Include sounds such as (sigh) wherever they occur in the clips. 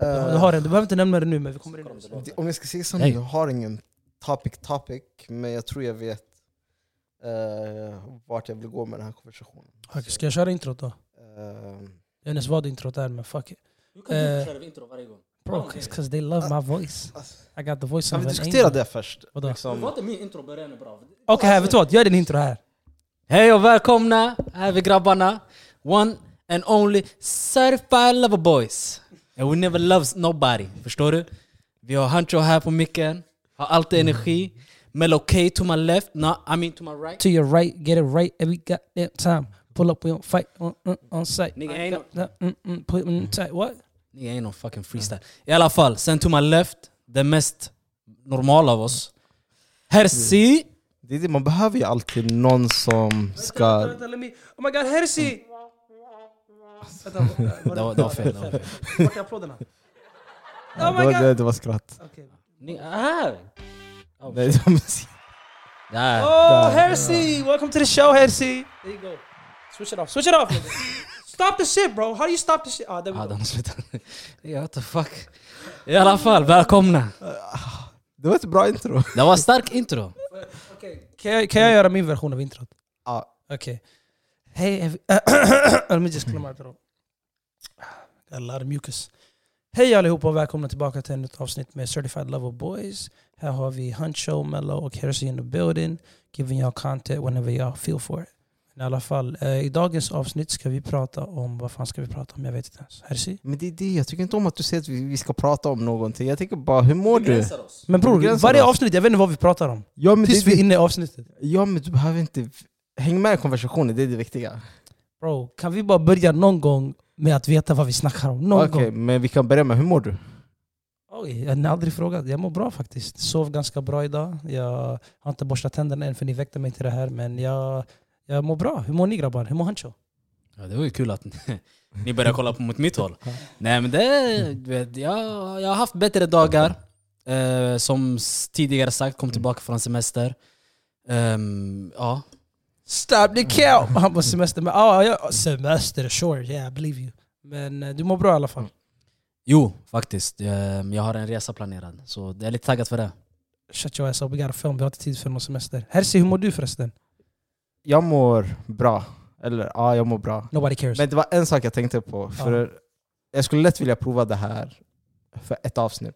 Du, du har en, du behöver inte nämna det nu men vi kommer in Om jag ska säga nu, jag har ingen topic topic, men jag tror jag vet eh, vart jag vill gå med den här konversationen. Okej, Ska jag köra introt då? Eh, Jag vet inte vad introt är men fuck it. Hur kan Eh, du köra intro varje gång? Bro, cause they love my voice. alltså, I got the voice of vi an angel. det först? Vadå? Liksom, Var inte min intro början bra? Okej, här, vet du vad? Gör din intro här. Hej och välkomna, här är vi grabbarna. One and only certified lover boys. And we never loves nobody, förstår du? Vi har Hancho här på micken, har alltid energi. Mellow K to my left, no, I mean to my right. To your right, get it right every goddamn time. Pull up, we don't fight on, on, on sight. Nigga ain't no, Mm, mm, put mm, tight. What? nigga ain't no fucking freestyle. I alla fall, sen to my left, den mest normala av oss. Herzi! det är det, man behöver ju alltid någon som ska... Vänta, let me... Oh my god, Vänta, Det var, fel. Det var fel. Vart är applåderna? Oh my god! det, det var skratt. Nigga, här! Oh, Nej, det var musik. Där. Oh, Herzi! Welcome to the show, Herzi! There you go. Switch it off. Switch it off! stop the shit bro! How do you stop the shit? Ah, there we Ja, go. de slutar. Ja, (laughs) what the fuck. I alla fall, välkomna. Det var ett bra intro. Det var stark intro. Okej, Kan, jag, kan jag göra min version av introt? Ja. Okej. Hej... ev- (coughs) Let me just clear my throat. Got a lot of mucus. Hej allihopa och välkomna tillbaka till ett nytt avsnitt med Certified Lover Boys. Här har vi Huncho, Mello och Hersey in the building. Giving y'all content whenever y'all feel for it. Men I alla fall, eh, i dagens avsnitt ska vi prata om... Vad fan ska vi prata om? Jag vet inte ens. Hersey? Men det är det, jag tycker inte om att du säger att vi, vi ska prata om någonting. Jag tänker bara, hur mår du? Men bror, begränsar varje oss. avsnitt, jag vet inte vad vi pratar om. Ja men, Tills det, vi är inne i avsnittet. ja men du behöver inte... Häng med i konversationen, det är det viktiga. Bro, kan vi bara börja någon gång med att veta vad vi snackar om? Någon Okej, gång. men vi kan börja med, hur mår du? Oj, jag har aldrig frågat. Jag mår bra faktiskt. Sov ganska bra idag. Jag har inte borstat tänderna än för ni väckte mig till det här. Men jag, jag mår bra. Hur mår ni grabbar? Hur mår Hancho? Ja, det var ju kul att ni, (laughs) började kolla på mot mitt håll. Nej men det, vet, jag, jag har haft bättre dagar. Eh, som tidigare sagt, kom tillbaka från semester. Ehm, ja, Stop the cow! (laughs) Han på semester. Men, ah, ja, semester, sure. Yeah, I believe you. Men eh, du mår bra i alla fall. jo faktiskt. Ehm, jag har en resa planerad. Så jag är lite taggad för det. Shut your ass up, we got a film. Vi har inte tid för någon semester. Herzi, hur mår du förresten? Jag mår bra. Eller ja, jag mår bra. Nobody cares. Men det var en sak jag tänkte på. För Jag skulle lätt vilja prova det här för ett avsnitt.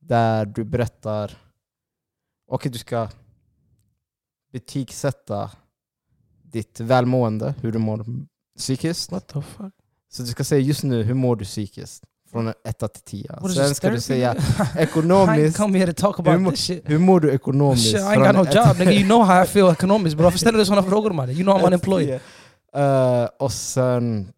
Där du berättar... Okej, du ska betygsätta ditt välmående, hur du mår psykiskt. What the fuck? Så du ska säga just nu, hur mår du psykiskt? Från 1 till 10. What is Sen ska du säga (laughs) ekonomiskt. Hur mår-. Hur mår du ekonomiskt? Shit, I ain't got no job nigga. You know how I feel ekonomiskt bro. Varför ställer du sådana frågor man? You know I'm (laughs) unemployed. Uh, och sen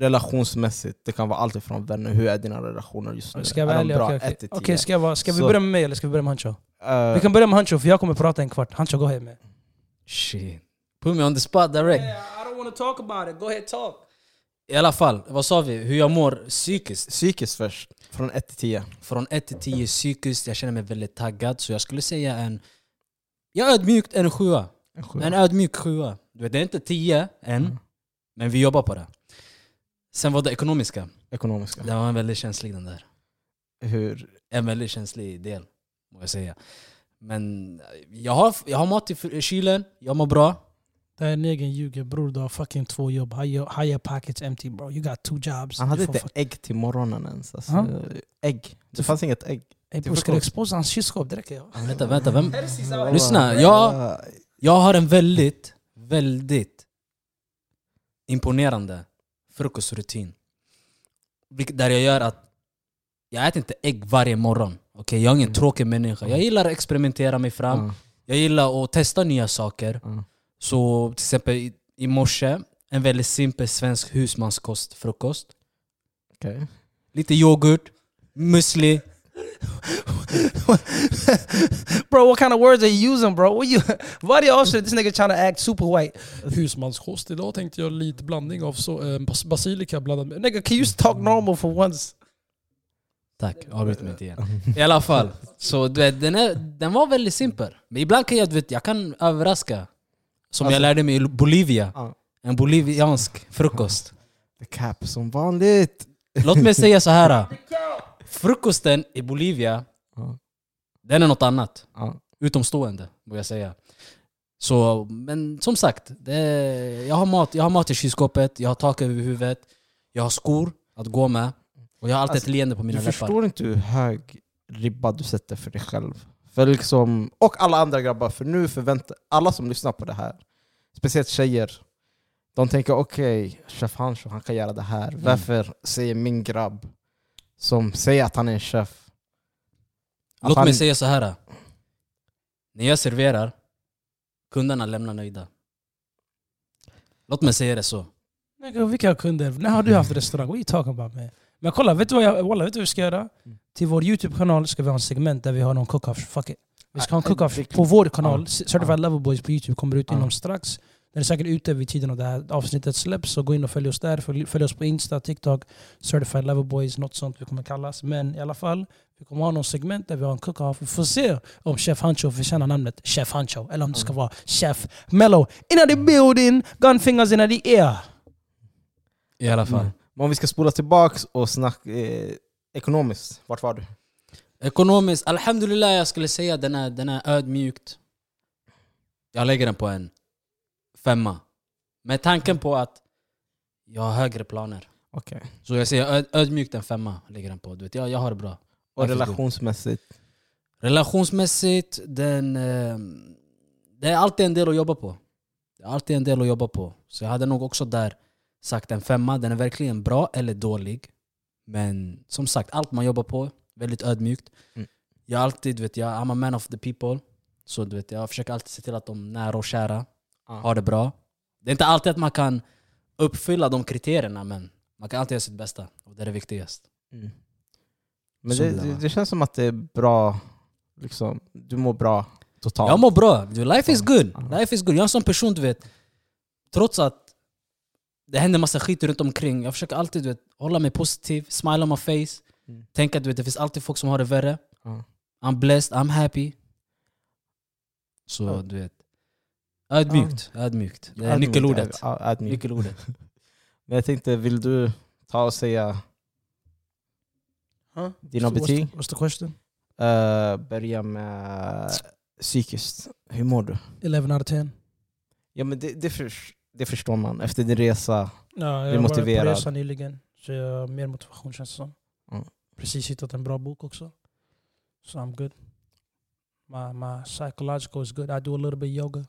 relationsmässigt, det kan vara allt ifrån vänner, hur är dina relationer just nu? Ska jag bra? Okej, 1 okej. till Okej, 10? ska, jag ska vi börja med mig eller ska vi börja med Hancho? Eh, Vi kan börja med Hancho för jag kommer prata en kvart. Hancho, ahead man. Shit. Put me on the spot direct. I don't want to talk about it. Go ahead talk. I alla fall, vad sa vi? Hur jag mår psykiskt? Psykiskt först, från 1 till 10. Från 1 till 10 psykiskt, jag känner mig väldigt taggad. Så jag skulle säga en... Jag är ödmjukt en sjua. En sjua. En ödmjuk sjua. Du vet, det är inte 10 än, Mm. men vi jobbar på det. Sen var det ekonomiska. Ekonomiska. Den var en väldigt känslig den där. Hur? En väldigt känslig del, må jag säga. Men jag har, jag har mat i kylen, jag mår bra. Det här negern ljuger bror. Du har fucking två jobb. How your, how your pockets empty bro. You got two jobs. Han hade inte fuck- ägg till morgonen ens. Alltså, Ja. Ägg. Det fanns inget ägg. Ey bror, ska du exposa hans kylskåp? Det räcker ja. Vänta, vänta, vem? Lyssna, jag, jag har en väldigt, väldigt imponerande frukostrutin. Vilket- Där jag gör att jag äter inte ägg varje morgon. Okej, Jag är ingen Mm. tråkig människa. Jag gillar att experimentera mig fram. Ja, Jag gillar att testa nya saker. ja. Så till exempel i, i morse, en väldigt simpel svensk husmanskost frukost. Okej. Lite yoghurt, müsli. bro, what kind of words are you using bro? What you, varje avsnitt this nigga trying to act super white. Husmanskost. Idag tänkte jag lite blandning av så, eh, bas basilika blandad med... Nigga, can you just talk normal for once? Tack, avbryt mig inte igen. (laughs) I alla fall, så du vet, den, är, den var väldigt simpel. Men ibland kan jag, du vet, jag kan överraska. Som Alltså- jag lärde mig i Bolivia. Ja. En boliviansk frukost. The cap som vanligt. Låt mig säga så här. (laughs) Frukosten i Bolivia, Ja. den är något annat. Ja. Utomstående, får jag säga. Så, men som sagt, det, jag, har mat, jag har mat i kylskåpet, jag har tak över huvudet, jag har skor att gå med och jag har alltid Alltså, ett leende på mina Du läppar. förstår inte hur hög ribba du sätter för dig själv. För liksom, och alla andra grabbar, för nu förväntar alla som lyssnar på det här, speciellt tjejer, de tänker okej, chef Hancho han kan göra det här. Mm. Varför säger min grabb, som säger att han är en chef, Låt han- mig säga så här. När jag serverar, kunderna lämnar nöjda. Låt mig säga det så. Vilka kunder? När har du haft restaurang? What are you talking about man? Men kolla, vet du vad, jag, walla, vet du vad vi ska göra? Mm. Till vår YouTube-kanal ska vi ha en segment där vi har någon cook-off. Fuck it. Vi ska ha en Ah, cook-off på vår kanal. Certified Lover Boys på YouTube kommer ut inom strax. Den är säkert ute vid tiden av det här avsnittet släpps. Så gå in och följ oss där. Följ, följ oss på Insta, TikTok, Certified Lover Boys, något sånt vi kommer kallas. Men i alla fall, vi kommer ha någon segment där vi har en cook-off. Vi får se om Chef Hancho förtjänar namnet Chef Hancho. Eller om det ska vara Chef Mellow. In the building, gun fingers in the air. I alla fall. Mm. Men om vi ska spola tillbaks och snacka eh, ekonomiskt, vart var du? Ekonomiskt, alhamdulillah jag skulle säga den är, den är ödmjukt. Jag lägger den på en femma. Med tanken på att jag har högre planer. Okej. Så jag säger öd, ödmjukt en femma. Lägger den på. Du vet, jag, jag har det bra. Och relationsmässigt? Relationsmässigt, den, eh, det är alltid en del att jobba på. Det är alltid en del att jobba på. Så jag hade nog också där sagt en femma. Den är verkligen bra eller dålig. Men som sagt, allt man jobbar på, väldigt ödmjukt. Mm. Jag är alltid, vet jag, I'm a man of the people. Så du vet, jag försöker alltid se till att de nära och kära Ja. har det bra. Det är inte alltid att man kan uppfylla de kriterierna, men man kan alltid göra sitt bästa. Och det är det viktigaste. Mm. Men det, det det, känns som att det är bra, liksom, du mår bra totalt. Jag mår bra. Life is good. Life is good. Jag är en sån person, du vet. Trots att det händer massa skit runt omkring. Jag försöker alltid du vet, hålla mig positiv, smile on my face. Mm. Tänka att det finns alltid folk som har det värre. Ja. I'm blessed, I'm happy. Så Ja. du vet. Ödmjukt. Ödmjukt. Det är nyckelordet. ja, ödmjuk. Nyckelordet. (laughs) Men jag tänkte, vill du ta och säga Huh? dina So betyg? What's the, what's the question? Uh, börja med psykiskt. Hur mår du? 11 out of 10. Ja, men det, det, för, det förstår man efter din resa. Ja, är jag var på motiverad. resa nyligen. Så jag har mer motivation känns det som. Mm. Precis hittat en bra bok också. So I'm good. My, my psychological is good. I do a little bit yoga.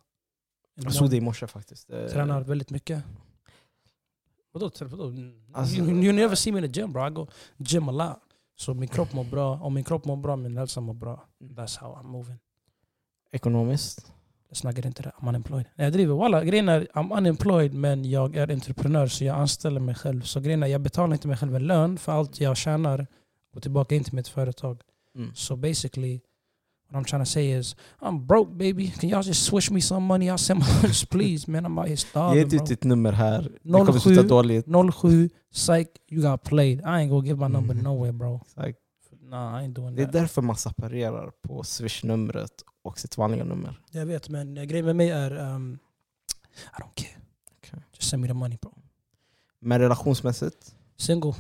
Jag såg det i morse faktiskt. Eh, Tränar väldigt mycket. Vadå? vadå? Alltså- you, you never see me in the gym bro. I go gym a lot. Så min kropp mår bra. Om min kropp mår bra, min hälsa mår bra. That's how I'm moving. Ekonomiskt? Not get into that. I'm unemployed. Jag driver. Walla, grejen är I'm unemployed men jag är entreprenör så jag anställer mig själv. Så grejen är jag betalar inte mig själv en lön för allt jag tjänar går tillbaka in till mitt företag. Mm. So basically what I'm trying to say is I'm broke baby. Can y'all just swish me some money? I'll send my (laughs) lunch please man. I'm out here Ge starving inte ut ditt nummer här. Det 07. kommer sluta dåligt. 07 psych you got played. I ain't gonna give my number Mm. nowhere bro. Exakt. Nah I ain't doing Det är that. därför man separerar på swish-numret och sitt vanliga nummer. Jag vet men eh, grejen med mig är um, I don't care. Okej. Just send me the money bro. Men relationsmässigt? Single.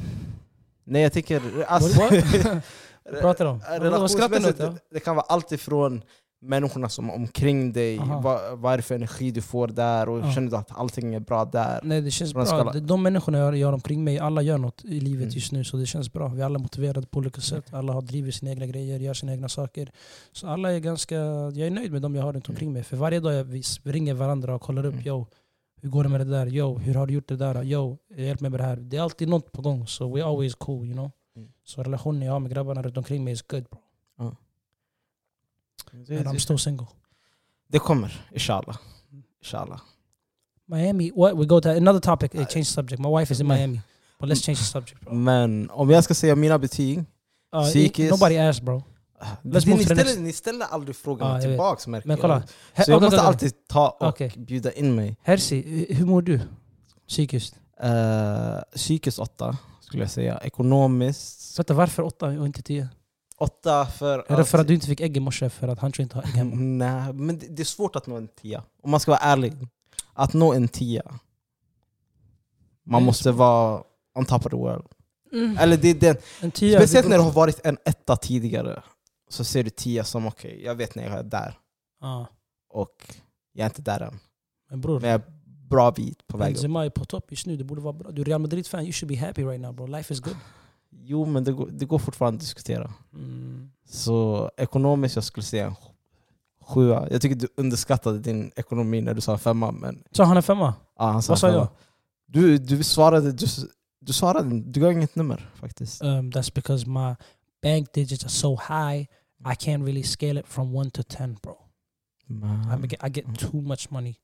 Nej jag tänker... Alltså, (laughs) pratar du om? Relationsmässigt, det kan vara allt ifrån människorna som är omkring dig, Aha. vad, vad är det för energi du får där och Ja. känner du att allting är bra där? Nej det känns bra. ska- De- De människorna jag har omkring mig, alla gör något i livet Mm. just nu. Så det känns bra. Vi är alla motiverade på olika sätt. Alla har drivit sina egna grejer, gör sina egna saker. Så alla är ganska... Jag är nöjd med dem jag har runt omkring mig. För varje dag vi ringer varandra och kollar upp. Mm. Yo, hur går det med det där? Yo, hur har du gjort det där? Yo, hjälp mig med det här. Det är alltid något på gång. Så we always cool, you know. Mm. Så relationen jag har med grabbarna runt omkring mig is good bro. Det, And I'm still single. det kommer, inshallah. inshallah. Miami, what? We go to another topic. Uh, change subject. My wife is in Miami. But let's change the subject bro. Men om jag ska säga mina betyg, Uh, Psykiskt- Nobody asked bro. ni, move ni, ställer, ni ställer aldrig frågan Ja, jag vet. tillbaks märker Men jag. kolla. He- Så jag måste alltid ta och Okej. bjuda in mig. Herzi, hu- hur mår du? Psykiskt? Uh, psykiskt åtta, skulle jag säga. Ekonomiskt Vänta, varför åtta och inte tio? Åtta för Är det för att du inte fick ägg i morse för att han tror inte har ägg hemma? Nej, men det, det är svårt att nå en tia. Om man ska vara ärlig. Att nå en tia. Man Det måste vara on top of the world. Mm. Eller det är den, En tia, speciellt det- när du har varit en etta tidigare, så ser du tia som okej, jag vet när jag är där. Ja. Och jag är inte där än. Men bror, Men jag är bra bit på väg upp. Benzema är på topp just nu. Det borde vara bra. Du är Real Madrid-fan, you should be happy right now bro. Life is good. Jo, men det går, det går fortfarande att diskutera. Mm. Så ekonomiskt, jag skulle säga en sjua. Jag tycker du underskattade din ekonomi när du sa en femma. Men, Så han är femma? ja, han sa Vad sa jag? Du, du svarade, du, du svarade, du gav inget nummer faktiskt. Um, that's because my bank digits are so high I can't really scale it from one to ten bro. I, Men, get, I get too much money.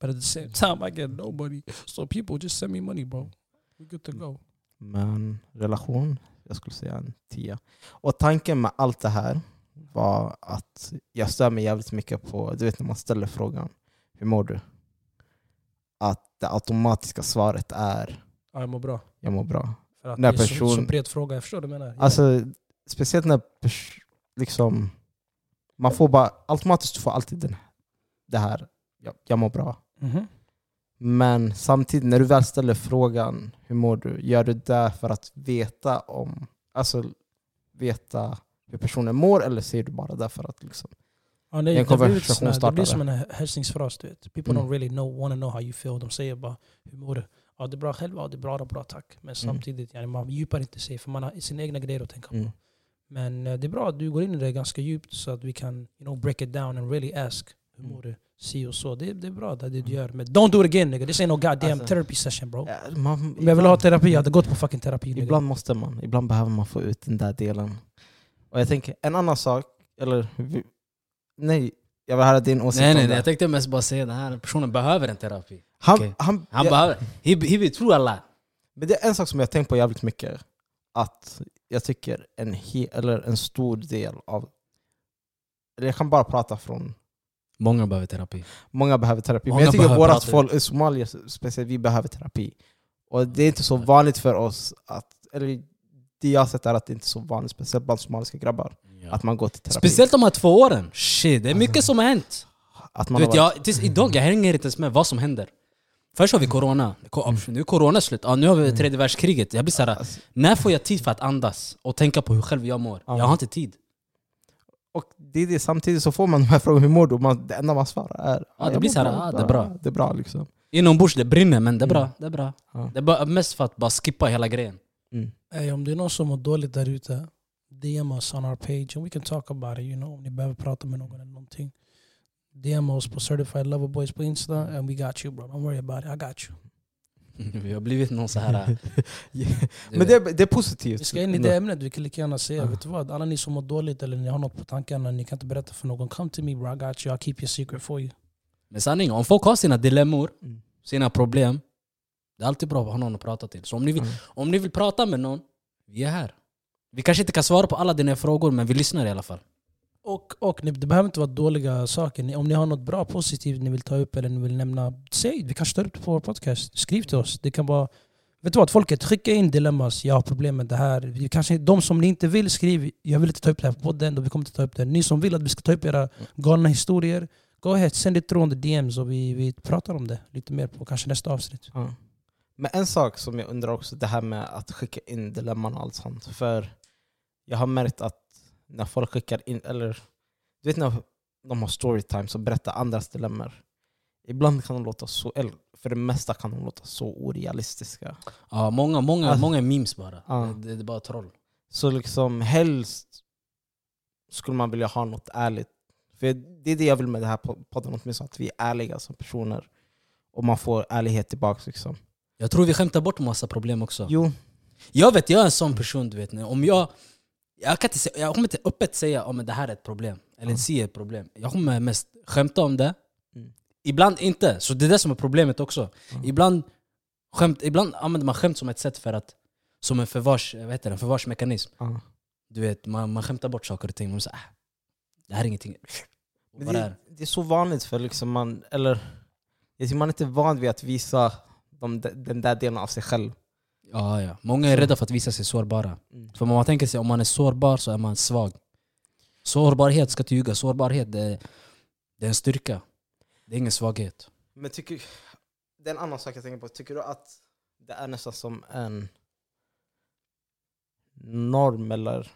But at the same time I get no money. So people just send me money bro. We're good to go. Men relation, jag skulle säga en tia. Och tanken med allt det här var att jag stör mig jävligt mycket på, du vet när man ställer frågan, hur mår du? Att det automatiska svaret är, Ja, jag mår bra. jag mår bra. För att När det är så, person- så bred fråga. Jag förstår du menar. Alltså, speciellt när pers- liksom, man får bara automatiskt får alltid den, det här, jag, jag mår bra. Mhm. Men samtidigt när du väl ställer frågan hur mår du? Gör du det för att veta om, alltså veta hur personen mår eller ser du bara det för att liksom Ja, En det, lite konversation här- det blir som en hälsningsfras. People Mm. don't really know, wanna know how you feel. De säger bara hur mår du? Ja det är bra själv, ja det är bra, det är bra tack. Men samtidigt, yani, man djupar inte sig för man har sina egna grejer att tänka på. mm. Men eh, det är bra att du går in i det ganska djupt så att vi kan you know, break it down and really ask hur Mm. mår du? Si och så. Det, det är bra det, du gör. Men don't do it again nigga. This ain't no goddamn Alltså- therapy session bro. Ja, man, Om jag vill ha terapi, jag hade gått på fucking terapi. nigga. Ibland måste man, ibland behöver man få ut den där delen. Och jag tänker, en annan sak, eller nej, jag vill höra din åsikt Nej om nej, det. nej, jag tänkte mest bara säga den här personen behöver en terapi. han, okej. han, Han jag- behöver, he, he vill tro alla. Men det är en sak som jag har tänkt på jävligt mycket. Att jag tycker en, he, eller en stor del av... Eller jag kan bara prata från... Många behöver terapi. Många behöver terapi. Många men jag tycker prata. folk, i Somalia speciellt, vi behöver terapi. Och det är inte så vanligt för oss att... Eller det jag har sett är att det inte är så vanligt, speciellt bland somaliska grabbar, att man går till terapi. Speciellt de här två åren. Shit, det är mycket som har hänt. att Du man vet, har varit, jag, tills idag jag hänger inte ens med vad som händer. Först har vi corona, Ko- nu är corona slut, ja, nu har vi tredje världskriget. Jag blir såhär, alltså, när får jag tid för att andas och tänka på hur själv jag mår? Ja. Jag har inte tid. Och det är det, samtidigt så får man (laughs) de här frågorna, hur mår du? Och Man, det enda man svarar är Ja, det blir så här, ah, det är bra. Det är bra liksom. Inombords det brinner men det är bra. Mm. Det är, bra. Ja. Det är bara, mest för att bara skippa hela grejen. Mm. Hey, om det är någon som mår dåligt där ute, DM us on our page and we can talk about it. You know, om ni behöver prata med någon eller någonting. DM oss på Certified Lover Boys på Insta and we got you bro. Don't worry about it, I got you. (laughs) Vi har blivit någon så här... (laughs) du Men det, är- det är positivt. Vi ska in i det ämnet, vi kan lika gärna säga, vet du vad? Alla ni som mår dåligt eller ni har något på tankarna, ni kan inte berätta för någon. Come to me bro, I got you, I'll keep your secret for you. Men sanningen, om folk har sina dilemmor, Mm. sina problem, det är alltid bra att ha någon att prata till. Så om ni vill, Mm. om ni vill prata med någon, vi är här. Vi kanske inte kan svara på alla dina frågor, men vi lyssnar i alla fall. Och, och ni, det behöver inte vara dåliga saker. Ni, om ni har något bra positivt ni vill ta upp eller ni vill nämna, säg Vi kanske tar upp det på vår podcast. Skriv till oss. Det kan vara... Vet du vad? Folket, skicka in dilemmas. Jag har problem med det här. Vi kanske, de som ni inte vill, skriv. Jag vill inte ta upp det här på podden och vi kommer inte ta upp det. Ni som vill att vi ska ta upp era galna historier, go ahead, Sänd ditt troende DM så DMs och vi, vi pratar om det lite mer på kanske nästa avsnitt. Mm. Men en sak som jag undrar också, det här med att skicka in dilemman och allt sånt. För jag har märkt att när folk skickar in, eller du vet när de har storytime så berättar andras dilemmor. Ibland kan de låta så, eller för det mesta kan de låta så orealistiska. Ja, många, många, Alltså- många memes bara. Ja. Det, det, är bara troll. Så liksom helst skulle man vilja ha något ärligt. För det är det jag vill med det här po- podden, åtminstone att vi är ärliga som personer. Och man får ärlighet tillbaka. Liksom. Jag tror vi skämtar bort massa problem också. Jo, Jag vet, jag är en sån person du vet. Om jag, jag, kan inte, säga- jag kommer inte öppet säga om det här är ett problem, eller Ja. si är ett problem. Jag kommer mest skämta om det. Mm. Ibland inte, så det är det som är problemet också. Ja. Ibland, skämt, ibland använder man skämt som ett sätt för att som en förvars, vad heter det, en förvarsmekanism. ja. Du vet, man, man skämtar bort saker och ting. Man säger äh, det här är ingenting. Vad är det, det? det är så vanligt för liksom man, eller jag tycker man är inte van vid att visa de, den där delen av sig själv. Ja, ja. Många är rädda för att visa sig sårbara. Mm. För man tänker sig om man är sårbar så är man svag. Sårbarhet ska inte ljuga. Sårbarhet det är, det är en styrka. Det är ingen svaghet. Men tycker, det är en annan sak jag tänker på. Tycker du att det är nästan som en... norm eller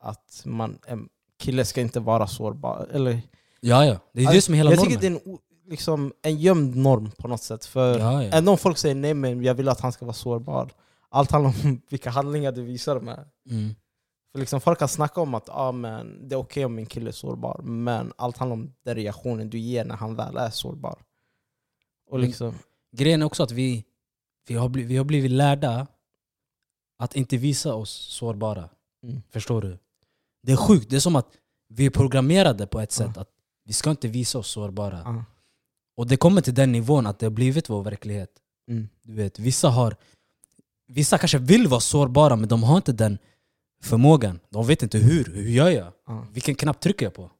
att man, en kille ska inte vara sårbar. Eller, Ja, ja. Det är det som är hela jag normen. tycker det är en, liksom, en gömd norm på något sätt. För ja, ja. Även om folk säger nej men jag vill att han ska vara sårbar. Allt handlar om (laughs) vilka handlingar du visar med. Mm. För liksom folk kan snacka om att ah, men det är okej om min kille är sårbar, men allt handlar om den reaktionen du ger när han väl är sårbar. Och liksom, Grejen är också att vi, vi, har blivit, vi har blivit lärda att inte visa oss sårbara. Mm. Förstår du? Det är sjukt. Det är som att vi är programmerade på ett sätt att vi ska inte visa oss sårbara. Och det kommer till den nivån att det har blivit vår verklighet. mm, Du vet, vissa, har, vissa kanske vill vara sårbara men de har inte den förmågan. De vet inte hur. Hur gör jag? ah, Vilken knapp trycker jag på?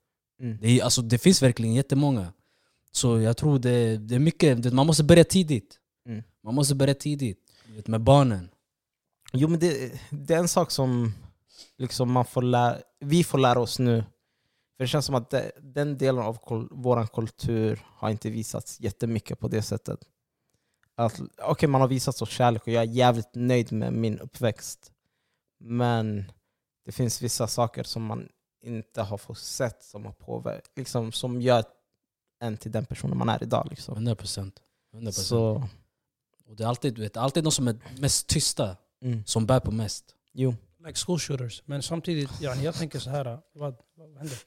mm. Det, är, alltså, det finns verkligen jättemånga. Så jag tror det, det är mycket, det- man måste börja tidigt. Mm. Man måste börja tidigt. Vet, med barnen. Jo men det, det är en sak som liksom man får lära, vi får lära oss nu. För det känns som att det, den delen av kul, vår kultur har inte visats jättemycket på det sättet. Att, Okej, man har visat oss kärlek och jag är jävligt nöjd med min uppväxt. Men det finns vissa saker som man inte har fått sett som har påverkat, liksom, som gör en till den personen man är idag. Liksom. 100 procent. 100%. Så, Och det är alltid, du vet, alltid de som är mest tysta mm. som bär på mest. Jo. Like school shooters. Men samtidigt, yani, jag tänker så här. Vad, vad händer?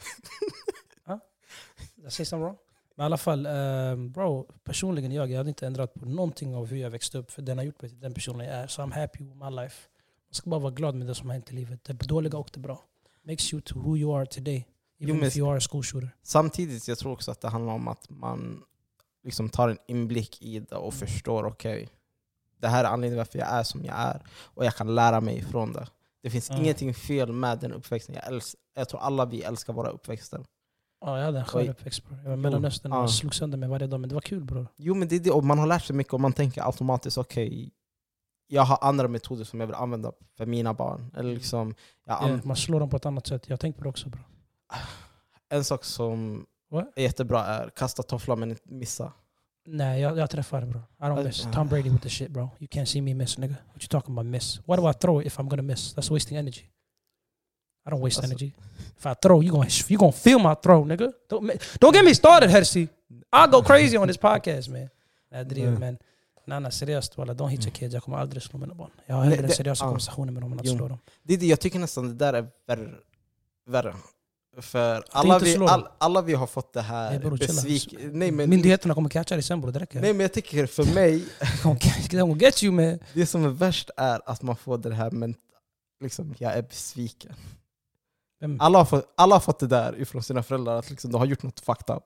huh? (laughs) Did I say something wrong? Men i alla fall, ehm, bro, personligen jag, jag hade inte ändrat på någonting av hur jag växte upp. För den har gjort mig till den personen jag är. Så I'm happy with my life. Man ska bara vara glad med det som har hänt i livet. Det dåliga och det bra. Makes you to who you are today. Even men- if you are a school shooter. Samtidigt jag tror också att det handlar om att man liksom tar en inblick i det Mm. och förstår okej, det här är anledningen varför jag är som jag är. Och jag kan lära mig ifrån det. Det finns Ja. ingenting fel med den uppväxten. Jag, äls- jag tror alla vi älskar våra uppväxter. Ja, jag hade en skön uppväxt bror. Jag var i Mellanöstern och Ja. slog sönder mig varje dag. Men det var kul bror. Jo men det är det, och man har lärt sig mycket och man tänker automatiskt okej, jag har andra metoder som jag vill använda för mina barn. Eller liksom, jag Ja, an- man slår dem på ett annat sätt. Jag har tänkt på det också bror. En sak som What? är jättebra är kasta tofflan men inte missa. Nej, jag, jag träffar det bro. I don't Uh, miss. uh. Tom Brady with the shit bro. You can't see me miss nigga. What you talking about miss? Why do I throw it if I'm gonna miss? That's wasting energy. I don't waste Alltså- energy. If I throw, you gonna you gonna feel my throw, nigga. Don't, don't get me started, Hersey. I'll go crazy on this podcast, man. Jag driver, men nej, nej, seriöst walla, don't hit your Mm. kids. Jag kommer aldrig slå mina barn. Jag har hellre seriösa konversationer med dem än att slå dem. Det, jag tycker nästan det där är värre. värre. För alla vi, all, alla vi har fått det här. Nej men, Myndigheterna kommer catcha dig sen bror, det räcker. nej men jag tycker för mig, (laughs) get you man. det som är värst är att man får det här men liksom, jag är besviken. Vem- Alla har fått, alla har fått det där ifrån sina föräldrar, att liksom, de har gjort något fucked up.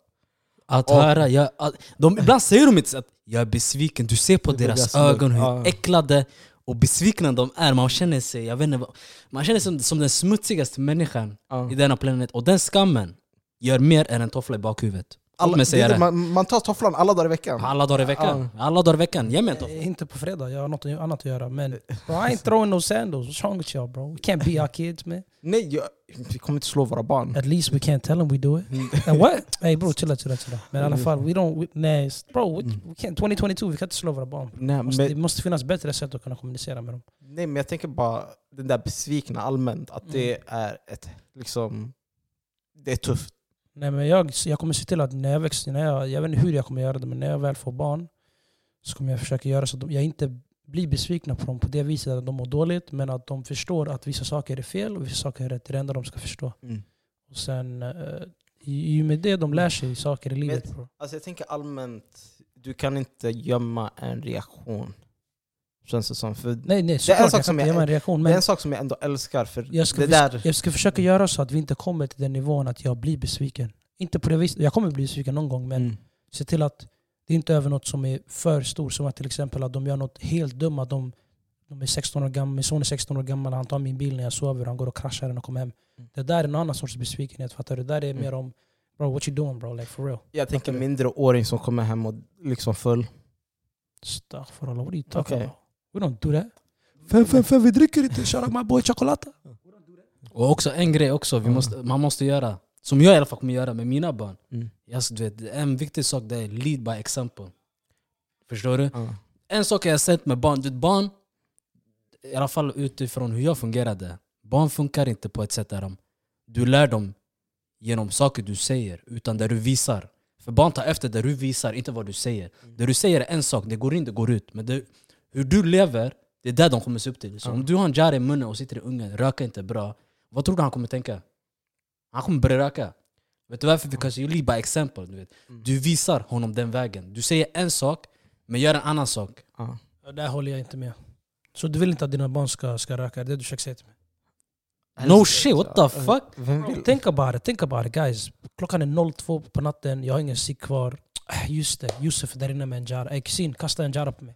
Att Och- höra, jag, att, de, ibland säger de inte så att jag är besviken, du ser på deras ögon hur ja. äcklade och besvikna de är. Man känner sig, jag vet inte, man känner sig som, som den smutsigaste människan Ja. i denna planet. Och den skammen gör mer än en toffla i bakhuvudet. Alla, det det, det. man, man tar tofflan alla dagar i veckan. Alla dagar i veckan. Alla dagar i veckan. Ge mig en toffla. Eh, Inte på fredag, jag har något annat att göra. Men bro, I ain't throwing no sandals. What's wrong with y'all bro? We can't be our kids man. Nej, jag, vi kommer inte slå våra barn. At least we can't tell them we do it. And what? Hey bro, chilla chilla chilla. Men i alla fall, we don't... We, nej, bro, we, we can't, 2022, vi kan inte slå våra barn. Nej, Måste, det men, måste finnas bättre sätt att kunna kommunicera med dem. nej men jag tänker bara den där besvikna allmänt, att det Mm. är ett liksom... Det är tufft. Nej, men jag, jag kommer se till att när jag växer, när jag, jag vet inte hur jag kommer göra det, men när jag väl får barn så kommer jag försöka göra så att de, jag inte blir besvikna på dem på det viset att de mår dåligt, men att de förstår att vissa saker är fel och vissa saker är rätt. Det är det enda de ska förstå. Och sen, eh, i, och med det de lär sig saker i livet. bro. Alltså jag tänker allmänt, du kan inte gömma en reaktion. Känns det som. För Nej, nej, är en sak Jag som jag- mig en reaktion. Det är en sak som jag ändå älskar, för jag ska, det där... jag ska försöka göra så att vi inte kommer till den nivån att jag blir besviken. Inte på det viset. Jag kommer bli besviken någon gång, men Mm. se till att det inte är över något som är för stort. Som att till exempel att de gör något helt dumt. Att de, de är 16 år gamla, min son är 16 år gammal, han tar min bil när jag sover, han går och kraschar den och kommer hem. Mm. Det där är en annan sorts besvikenhet, fattar du? Det där är Mm. mer om Bro, what you doing bro? Like for real. Jag tänker Fattar du? mindreåring som kommer hem och liksom full. Astaghfirullah, what are you talking Okay. about? We don't do that. Fem, fem, fem, vi dricker inte. Shout out my boy Chocolata. Och också en grej också vi måste, man måste göra, som jag i alla fall kommer göra med mina barn. Mm. Alltså, du vet, en viktig sak det är lead by example. Förstår du? Ja. En sak jag har sett med barn, du vet, barn i alla fall utifrån hur jag fungerade. Barn funkar inte på ett sätt där de, du lär dem genom saker du säger, utan där du visar. För barn tar efter det du visar, inte vad du säger. Det du säger är en sak, det går in, det går ut. Men det, hur du lever, det är det de kommer se upp till. Så om du har en jar i munnen och sitter i ungen, röka inte bra. Vad tror du han kommer tänka? Han kommer börja röka. Vet du varför? Because you lead by example. Du, vet. du visar honom den vägen. Du säger en sak, men gör en annan sak. Ja. Där håller jag inte med. Så du vill inte att dina barn ska, ska röka? Det är det du försöker säga till mig? No shit, what the fuck? Vem vill? Think about it, think about it guys. Klockan är 02 på natten, jag har ingen cigg kvar. Just det, Josef är där inne med en jar. Ey kusin, kasta en jar på mig.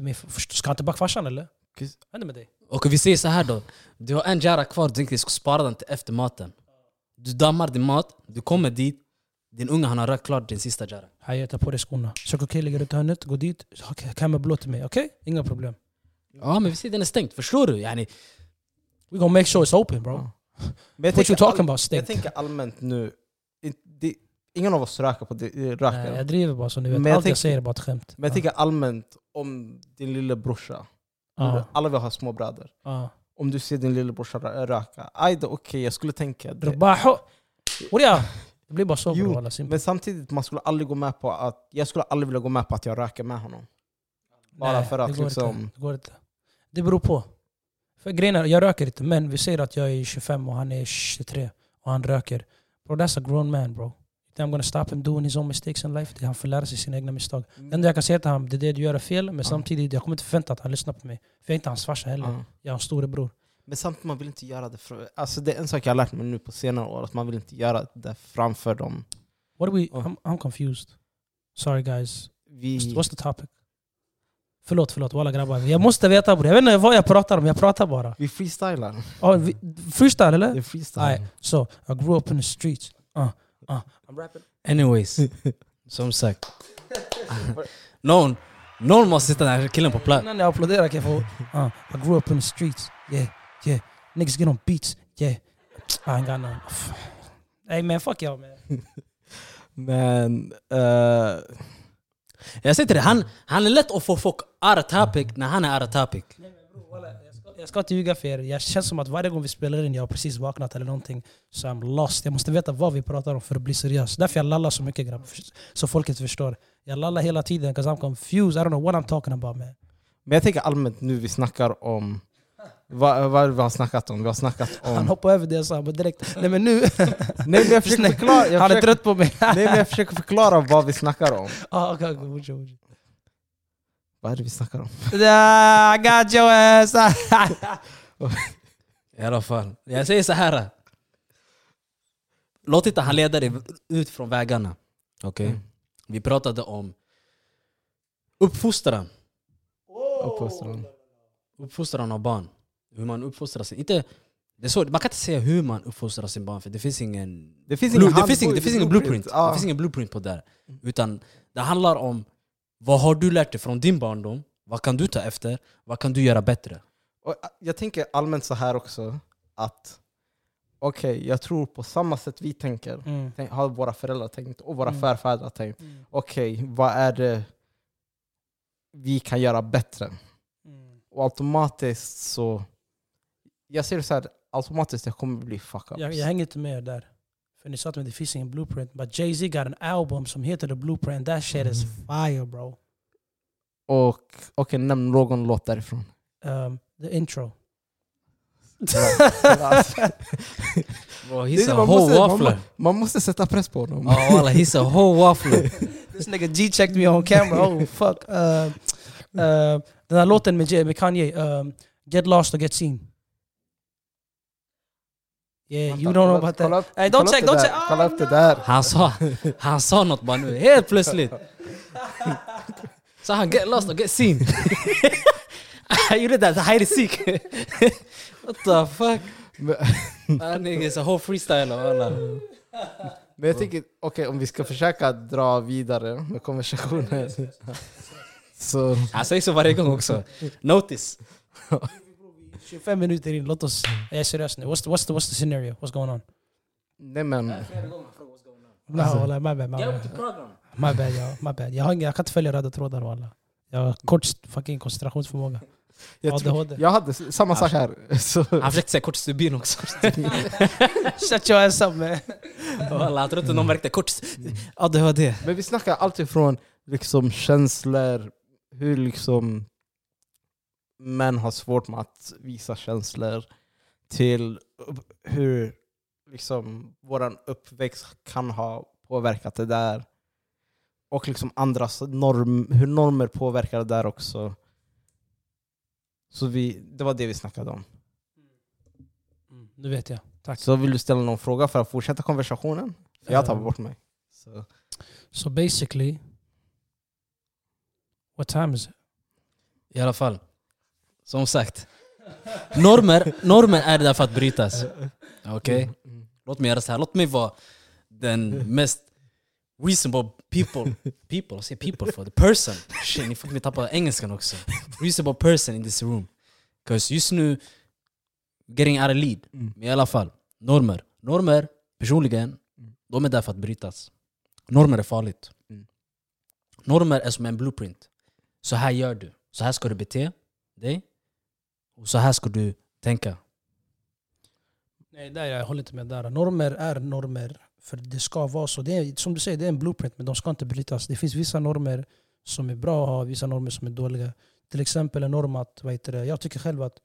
Min, ska han tillbaka farsan eller? Vad händer med dig? Och vi säger så här då. Du har en jara kvar, du tänker du ska spara den till efter maten. Du dammar din mat, du kommer dit. Din unge han har rökt klart din sista jara. Hej, ta på dig skorna. Circle K ligger runt hörnet, gå dit. Okej, Kan med blå till mig, okej? Inga problem. Ja men vi säger den är stängt, förstår du? Yani, We gonna make sure it's open bro. Ja. Men What you talking about stängt? Jag tänker allmänt nu, ingen av oss röker på det, röker. Nej, jag driver bara så ni vet. Men jag Allt jag tänker- säger är bara ett skämt. Men jag tänker allmänt om din lillebrorsa. Ja, Alla vi har små bröder. ja. Om du ser din lillebrorsa rö- röka, aj då okej, jag skulle tänka det. Det blir bara så Jo. Men samtidigt, man skulle aldrig gå med på att, jag skulle aldrig vilja gå med på att jag röker med honom. Bara Nej, för att det går liksom... Inte. Det går inte. Det beror på. För grejen är, jag röker inte, men vi säger att jag är 25 och han är 23 och han röker. Bro, that's a grown man bro. I'm gonna stop him doing his own mistakes in life. Han får lära sig sina egna misstag. Det enda jag kan säga till honom, det är det du gör är fel, men Ja. samtidigt, jag kommer inte förvänta att han lyssnar på mig. För jag är inte hans farsa heller. Ja. Jag är hans storebror. Men samtidigt, man vill inte göra det för, alltså det är en sak jag har lärt mig nu på senare år, att man vill inte göra det framför dem. What are we... I'm, I'm confused. Sorry guys. Vi, What's the topic? Förlåt, förlåt. Walla grabbar. Jag måste veta bror. Jag vet inte vad jag pratar om, jag pratar bara. vi freestylar. Oh, vi, freestyle eller? Det är freestyle. Alright, so I grew up in the streets. Uh, uh, I'm rapping. anyways. (laughs) som sagt. (laughs) Någon, någon måste sätta den här killen på plats. Innan jag applåderar kan jag få... Uh, I grew up in the streets. Yeah, yeah. Niggas get on beats. Yeah. I ain't got none. Hey man, fuck y'all man. (laughs) Men... eh, Jag säger till dig, han, han är lätt att få folk out of topic när han är out of topic. Jag, ska, inte ljuga för er. Jag känns som att varje gång vi spelar in, jag har precis vaknat eller någonting, så I'm lost. Jag måste veta vad vi pratar om för att bli seriös. Därför jag lallar så mycket grabbar, så folket förstår. Jag lallar hela tiden, because I'm confused. I don't know what I'm talking about man. men jag tänker allmänt nu vi snackar om... Vad, vad vi har snackat om? Vi har snackat Han om... hoppar över det jag sa, men direkt. Nej men nu, (laughs) Nej men jag försöker förklara, jag han är försöker, trött på mig. nej, men jag försöker förklara vad vi snackar om. (laughs) Ah, okay, okay. Vad är det vi snackar om? (laughs) I got your ass! I alla fall. Jag säger så här. Låt inte han leda dig ut från vägarna. Okej? Mm. Vi pratade om uppfostran. Uppfostran. Uppfostran av barn. Hur man uppfostrar sin... Inte, det är så, man kan inte säga hur man uppfostrar sin barn för det finns ingen... Det finns Blue, ingen det, finns ingen, det finns ingen blueprint. Ja. Det finns ingen blueprint på det. där. Utan det handlar om vad har du lärt dig från din barndom? Vad kan du ta efter? Vad kan du göra bättre? Och äh, jag tänker allmänt så här också, att okej, jag tror på samma sätt vi tänker, Mm. tänk, har våra föräldrar tänkt och våra Mm. förfäder tänkt. Mm. Okej, vad är det vi kan göra bättre? Mm. Och automatiskt så... Jag ser det så här, automatiskt det kommer bli fuck-ups. Jag, jag hänger inte med där. För ni sa att det finns blueprint. But Jay-Z got an album som heter The Blueprint. That shit is fire bro. Och okej, nämn någon låt därifrån. Um, the intro. (laughs) Bro, he's a man whole måste- waffler. Man måste sätta press på honom. Ja walla, he's a whole waffler. (laughs) This nigga G-checked me on camera. Oh fuck. Uh, uh, den här låten med, J- med Kanye. Um, get lost or get seen. Yeah, you don't know about Kolla that. upp- Hey, don't kolla check, don't där. check. Ah, Kolla upp det där. Han sa, han sa något bara nu, helt plötsligt. (laughs) Så han get lost och get seen. (laughs) Han gjorde det där, hide and seek. What the fuck? (laughs) Han är så whole freestyle walla. Men jag tänker, okej om vi ska försöka dra vidare med konversationen. Så, Han säger så varje gång också. Notice. 25 minuter in, låt oss... Jag är seriös nu. What's the, what's the, what's the scenario? What's going on? nej men, No, wallah, my bad, my bad. My bad, ja. My bad. Jag, har, inga- jag kan inte följa röda trådar walla. Jag har kort fucking koncentrationsförmåga. (laughs) Jag, tror, ADHD. jag hade samma sak här. (laughs) Så, Han försökte säga kortstubin också. (laughs) Shut your ass up man. Walla, Jag tror inte någon märkte kort... ADHD. men vi snackar alltid från liksom känslor, hur liksom män har svårt med att visa känslor, till hur liksom våran uppväxt kan ha påverkat det där. Och liksom andras norm, hur normer påverkar det där också. Så vi, det var det vi snackade om. Mm, nu vet jag. Tack. Så vill du ställa någon fråga för att fortsätta konversationen? För jag tar Eh, bort mig. Så. So basically, what time is it? I alla fall. Som sagt. Normer, normer är där för att brytas. Okej? Mm. Låt mig göra så här. Låt mig vara den mest reasonable people. People? Vad säger people for? The person. Shit, ni får mig tappa engelskan också. Reasonable person in this room. Because just nu, getting out of lead. Mm. Men i alla fall, normer. Normer, personligen, Mm. de är där för att brytas. Normer är farligt. Normer är som en blueprint. Så här gör du. Så här ska du bete dig. Och så här ska du tänka. Nej, där jag håller inte med där. Normer är normer. För det ska vara så. Det är, som du säger, det är en blueprint men de ska inte brytas. Det finns vissa normer som är bra att ha, vissa normer som är dåliga. Till exempel en norm att, vad heter det, jag tycker själv att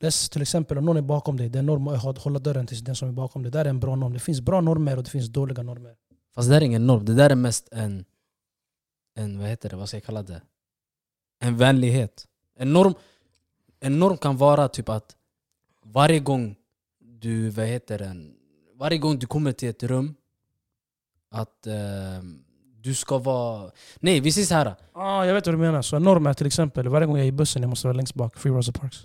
Läs till exempel om någon är bakom dig, det är en norm att hålla dörren till den som är bakom dig. Det där är en bra norm. Det finns bra normer och det finns dåliga normer. Fast det där är ingen norm. Det där är mest en... en vad heter det? Vad ska jag kalla det? En vänlighet. En norm, en norm kan vara typ att varje gång du, vad heter det? Varje gång du kommer till ett rum att eh, du ska vara... Nej, vi säger så här. Ah, jag vet vad du menar. Så en norm är till exempel, varje gång jag är i bussen jag måste vara längst bak. Free Rosa Parks.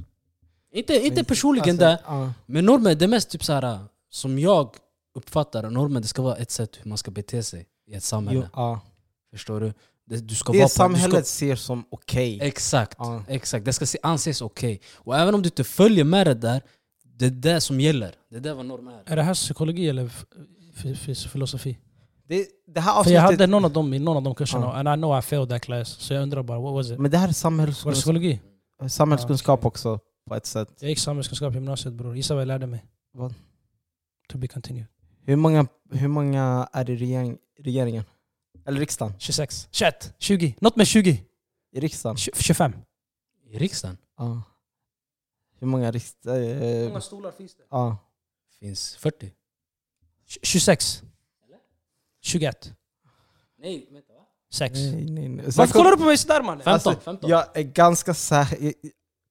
Inte, inte personligen Alltså, där. ja. Men normer, det är mest typ så här som jag uppfattar normer, det ska vara ett sätt hur man ska bete sig i ett samhälle. Jo, ja. Förstår du? Det, du ska Det vara på- samhället Du ser som okej. ska, exakt, Ja. exakt. Det ska se, anses okej. Och även om du inte följer med det där, det är det som gäller. Det är det vad norm är. Är det här psykologi eller filosofi? Det, det här För jag avsnittet, hade någon av dem i någon av de kurserna, Ja. and I know I failed that class. Så jag undrar bara, what was it? men det här är Var det samhällskunskap, psykologi? samhällskunskap Ah, okej. också på ett sätt. Jag gick samhällskunskap i gymnasiet bror. Gissa vad jag lärde mig? Vad? To be continued. Hur många, hur många är i regering, regeringen? Eller riksdagen? 26. 21. 20. Något med 20. I riksdagen? Tj- 25. I riksdagen Ja. Hur många riksdagen? Eh, stolar finns det? ja. finns 40. 26. 21. Nej, vänta va? 6. Nej, nej, nej. Varför kollar du på mig sådär mannen? 15. Alltså, 15. Jag är ganska säker,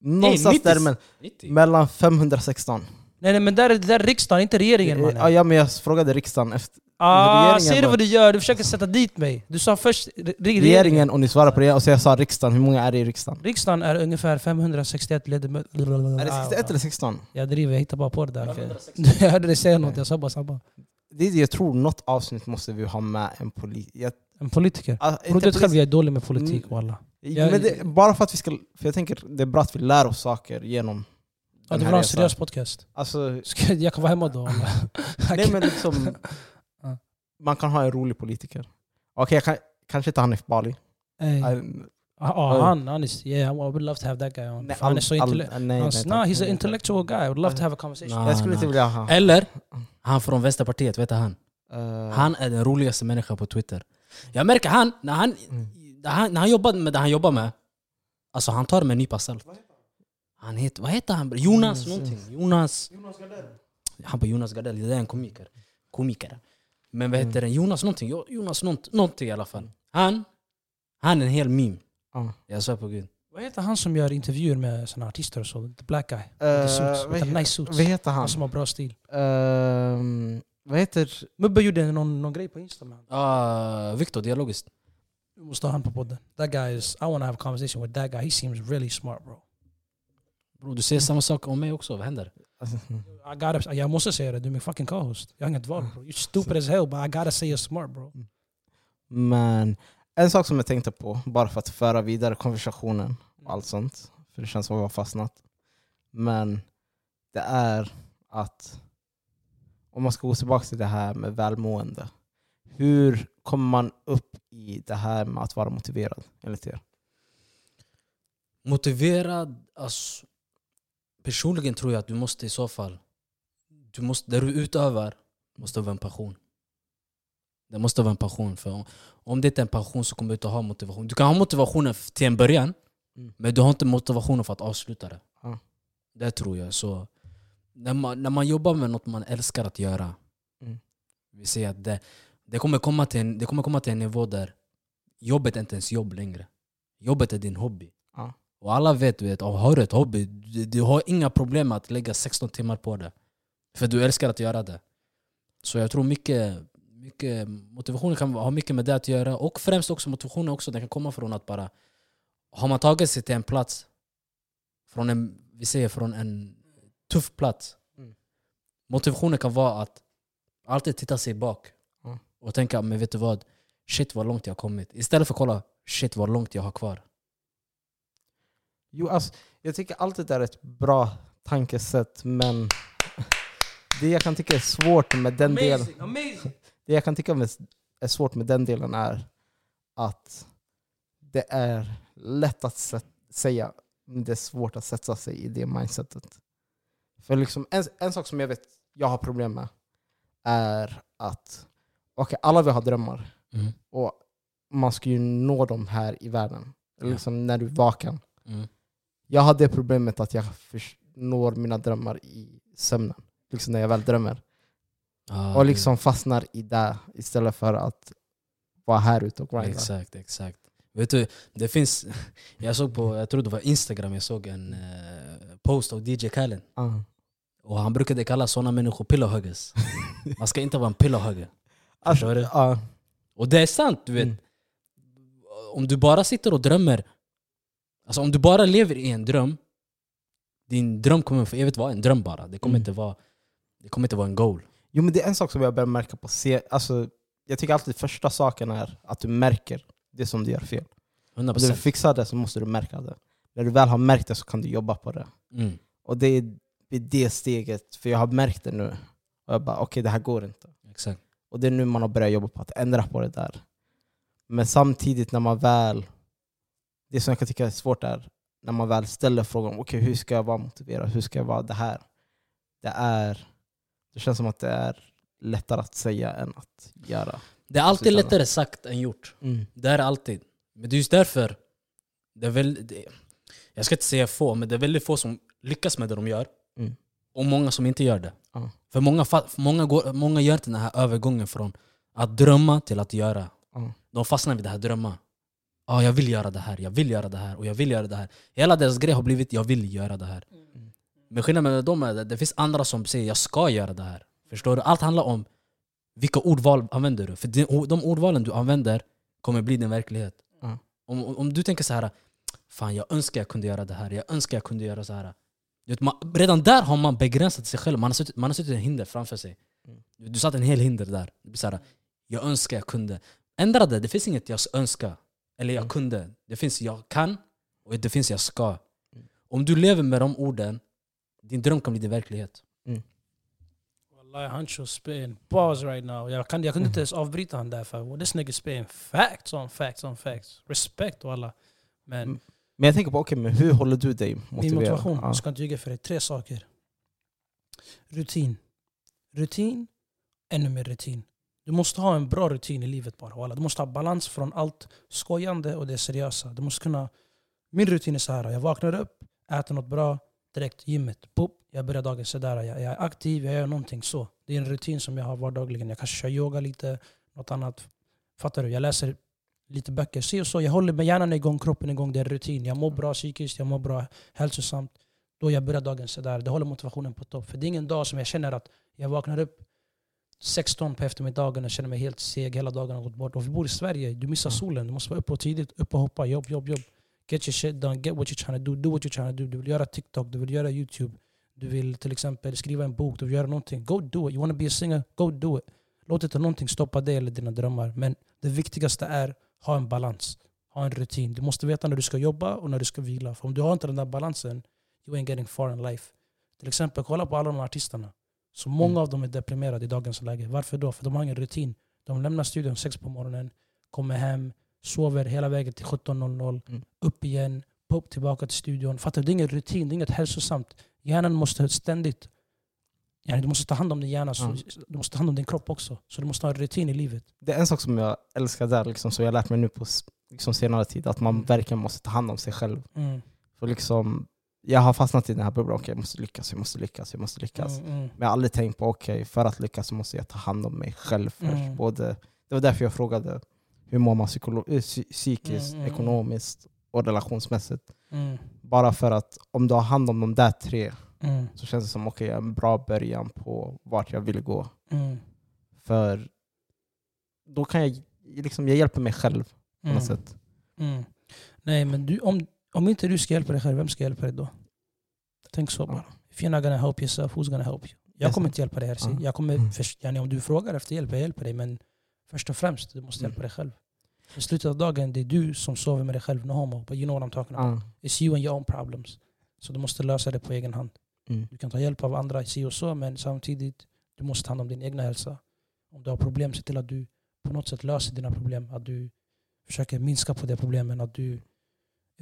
någonstans 90. där men, 90. mellan 516. Nej, nej men där är, där är riksdagen, inte regeringen Ja, mannen. ja men jag frågade riksdagen efter Ah, regeringen ser du vad du gör? Du försöker sätta dit mig. Du sa först re- regeringen. regeringen och ni svarade på det och så jag sa riksdagen, hur många är det i riksdagen? Riksdagen är ungefär 561 ledamöter. Är det 61 eller 16? Jag driver, jag hittar bara på det där. Okej. jag (laughs) hörde dig säga något, jag sa bara sabba. Det är det jag tror, något avsnitt måste vi ha med en politiker. En politiker. Ah, Bror du själv jag är dålig med politik Mm. walla. Jag- men det, bara för att vi ska, för jag tänker det är bra att vi lär oss saker genom Ja, vill ha en seriös podcast? Alltså, Ska, jag kan vara hemma då nej men liksom, Ja. (laughs) man kan ha en rolig politiker. Okej, jag kan, kanske inte Hanif Bali. Ey. I- Ja, han, han is, yeah, I would love to have that guy on. nej, han är så all- intellektuell. nej, nej, No, he's an intellectual guy. I would love to have a conversation. Nah. Jag skulle inte Ah, vilja ha... Eller, han från Vänsterpartiet, vet du han? Eh, Han är den roligaste människan på Twitter. Jag märker han, när han, Mm. när han, när han jobbar med det han jobbar med, alltså han tar det med en nypa salt. Han heter, vad heter han? Jonas Mm, någonting. Jonas... Han på Jonas Gardell, det är en komiker. Komiker. Men vad heter den? Jonas någonting. Jo- Jonas nånt, någonting i alla fall. Han, han är en hel meme. Ja. Jag svär på gud. Vad heter han som gör intervjuer med såna artister och så? The black guy. With the suits. vad nice suits. Vad heter han? Han som har bra stil. Ehm, vad heter... Mubbe gjorde någon, någon grej på Insta med honom. Ah, Viktor, dialogiskt. Vi måste ha han på podden. That guy is... I want to have a conversation with that guy. He seems really smart bro. Bro, du säger samma sak om mig också, vad händer? Alltså, I gotta, jag måste säga det, du är min fucking co-host. Jag har inget val bro. You're stupid as hell but I gotta say you're smart bro. Men en sak som jag tänkte på, bara för att föra vidare konversationen och allt sånt, för det känns som att vi har fastnat. Men det är att om man ska gå tillbaka till det här med välmående. Hur kommer man upp i det här med att vara motiverad enligt er? Motiverad, alltså, personligen tror jag att du måste i så fall, du måste, där du utövar, måste vara en passion. Det måste vara en passion. För om, det inte är en passion så kommer du inte ha motivation. Du kan ha motivationen till en början, Mm. men du har inte motivationen för att avsluta det. Ja. Det tror jag. Så när man, när man jobbar med något man älskar att göra, Mm. vi ser att det, det, kommer komma till en, det kommer komma till en nivå där jobbet är inte ens jobb längre. Jobbet är din hobby. Och alla vet, du vet, har du ett hobby, du, du har inga problem att lägga 16 timmar på det. För du älskar att göra det. Så jag tror mycket, mycket motivationen kan ha mycket med det att göra. Och främst också motivationen också, den kan komma från att bara Har man tagit sig till en plats från en, vi säger från en tuff plats Mm. Motivationen kan vara att alltid titta sig bak Ja. och tänka, men vet du vad? Shit vad långt jag har kommit. Istället för att kolla, shit vad långt jag har kvar. Jo, alltså, jag tycker alltid det är ett bra tankesätt, men det jag kan tycka är svårt med den delen Amazing, amazing! (laughs) Det jag kan tycka är svårt med den delen är att det är lätt att sä- säga, men det är svårt att sätta sig i det mindsetet. För liksom en, en sak som jag vet jag har problem med är att okej, alla vi har drömmar Mm. och man ska ju nå dem här i världen. Ja. Liksom när du är vaken. Mm. Jag har det problemet att jag når mina drömmar i sömnen. Liksom när jag väl drömmer. Ah, och liksom fastnar i det istället för att vara här ute och grinda. Exakt, exakt. Vet du, det finns, (laughs) jag såg på, jag tror det var Instagram, jag såg en eh, post av DJ Khaled. Ja. Och han brukade kalla sådana människor pillowhuggers. (laughs) Man ska inte vara en pillowhugger. Alltså, ja. Och det är sant, du vet. Mm. Om du bara sitter och drömmer, alltså om du bara lever i en dröm, din dröm kommer för evigt vara en dröm bara. Det kommer, Mm. inte, vara, det kommer inte vara en goal. Jo men det är en sak som jag börjar märka på se alltså, Jag tycker alltid första saken är att du märker det som du gör fel. Om du vill 100%. fixa det så måste du märka det. När du väl har märkt det så kan du jobba på det. Mm. Och det är det, steget, för jag har märkt det nu. Och jag bara okej det här går inte. Exakt. Och det är nu man har börjat jobba på att ändra på det där. Men samtidigt när man väl... Det som jag kan tycka är svårt är när man väl ställer frågan okej hur ska jag vara motiverad, hur ska jag vara det här? Det är... Det känns som att det är lättare att säga än att göra. Det är alltid lättare sagt än gjort. Det är alltid. Men det är just därför, det är väl, det, jag ska inte säga få, men det är väldigt få som lyckas med det de gör. Mm. Och många som inte gör det. Ja. För många, för många, går, många gör inte den här övergången från att drömma till att göra. Ja. De fastnar vid det här drömma. Ja, jag vill göra det här, jag vill göra det här och jag vill göra det här. Hela deras grej har blivit jag vill göra det här. Mm. Men skillnaden med dem är att det finns andra som säger jag ska göra det här. Förstår du? Allt handlar om vilka ordval använder du. För de, ordvalen du använder kommer bli din verklighet. Ja. Om, om, du tänker så här, fan jag önskar jag kunde göra det här, jag önskar jag kunde göra så här. Du vet, man, redan där har man begränsat sig själv, man har suttit, man har suttit en hinder framför sig. Mm. Du satt en hel hinder där. Så här, jag önskar jag kunde. Ändra det, det finns inget jag önskar. Eller jag Mm. kunde. Det finns jag kan och det finns jag ska. Mm. Om du lever med de orden, din dröm kan bli din verklighet. Wallahi, Hancho spitting bars right now. Jag, kan, jag kunde inte ens avbryta han där för this nigga spitting facts on facts on facts. Respect alla. Men Mm. Men jag tänker på, okej men hur håller du dig motiverad? min motivation, Ja. jag ska inte ljuga för dig. Tre saker. Rutin. Rutin, ännu mer rutin. Du måste ha en bra rutin i livet bara. walla. Du måste ha balans från allt skojande och det seriösa. Du måste kunna... Min rutin är så här. Jag vaknar upp, äter något bra, direkt gymmet. Boop, jag börjar dagen sådär. Jag, jag är aktiv, jag gör någonting så. Det är en rutin som jag har vardagligen. Jag kanske kör yoga lite, något annat. Fattar du? Jag läser lite böcker. Se och så. Jag håller med hjärnan igång, kroppen igång. Det är en rutin. Jag mår bra psykiskt, jag mår bra hälsosamt. Då jag börjar dagen sådär. Det håller motivationen på topp. För det är ingen dag som jag känner att jag vaknar upp 16 på eftermiddagen och känner mig helt seg. Hela dagen har gått bort. Och vi bor i Sverige. Du missar solen. Du måste vara uppe och tidigt. Upp och hoppa. Jobb, jobb, jobb. Get your shit done. Get what you're trying to do. Do what you're trying to do. Du vill göra TikTok. Du vill göra YouTube. Du vill till exempel skriva en bok. Du vill göra någonting. Go do it. You wanna be a singer? Go do it. Låt inte någonting stoppa dig eller dina drömmar. Men det viktigaste är ha en balans. Ha en rutin. Du måste veta när du ska jobba och när du ska vila. För om du har inte den där balansen, you ain't getting far in life. Till exempel, kolla på alla de här artisterna. Så många Mm. av dem är deprimerade i dagens läge. Varför då? För de har ingen rutin. De lämnar studion sex på morgonen, kommer hem, sover hela vägen till 17.00, Mm. upp igen, upp tillbaka till studion. Fattar du? Det är ingen rutin, det är inget hälsosamt. Hjärnan måste ständigt... Du måste ta hand om din hjärna, Ja. du måste ta hand om din kropp också. Så du måste ha en rutin i livet. Det är en sak som jag älskar där, liksom, som jag har lärt mig nu på liksom, senare tid, att man Mm. verkligen måste ta hand om sig själv. Mm. För liksom, jag har fastnat i den här bubblan, okej jag måste lyckas, jag måste lyckas, jag måste lyckas. Mm, mm. Men jag har aldrig tänkt på, okej för att lyckas så måste jag ta hand om mig själv först. Mm. Både, det var därför jag frågade, hur mår man eh, psy- psykiskt, Mm, mm, ekonomiskt och relationsmässigt? Mm. Bara för att om du har hand om de där tre så känns det som okej, jag är en bra början på vart jag vill gå. För då kan jag, liksom, jag hjälper mig själv på något sätt. Nej, men du, om, om inte du ska hjälpa dig själv, vem ska hjälpa dig då? Tänk så bara. If you're not gonna help yourself, who's gonna help you? Jag kommer inte hjälpa dig. Ja. Jag kommer, Mm. först, om du frågar efter hjälp, jag hjälper dig. Men först och främst, du måste Mm. hjälpa dig själv. I slutet av dagen, det är du som sover med dig själv, no homo. But you know what I'm talking about. It's you and your own problems. Så du måste lösa det på egen hand. Mm. Du kan ta hjälp av andra, si och så, men samtidigt du måste ta hand om din egna hälsa. Om du har problem, se till att du på något sätt löser dina problem. Att du försöker minska på de problemen. Att du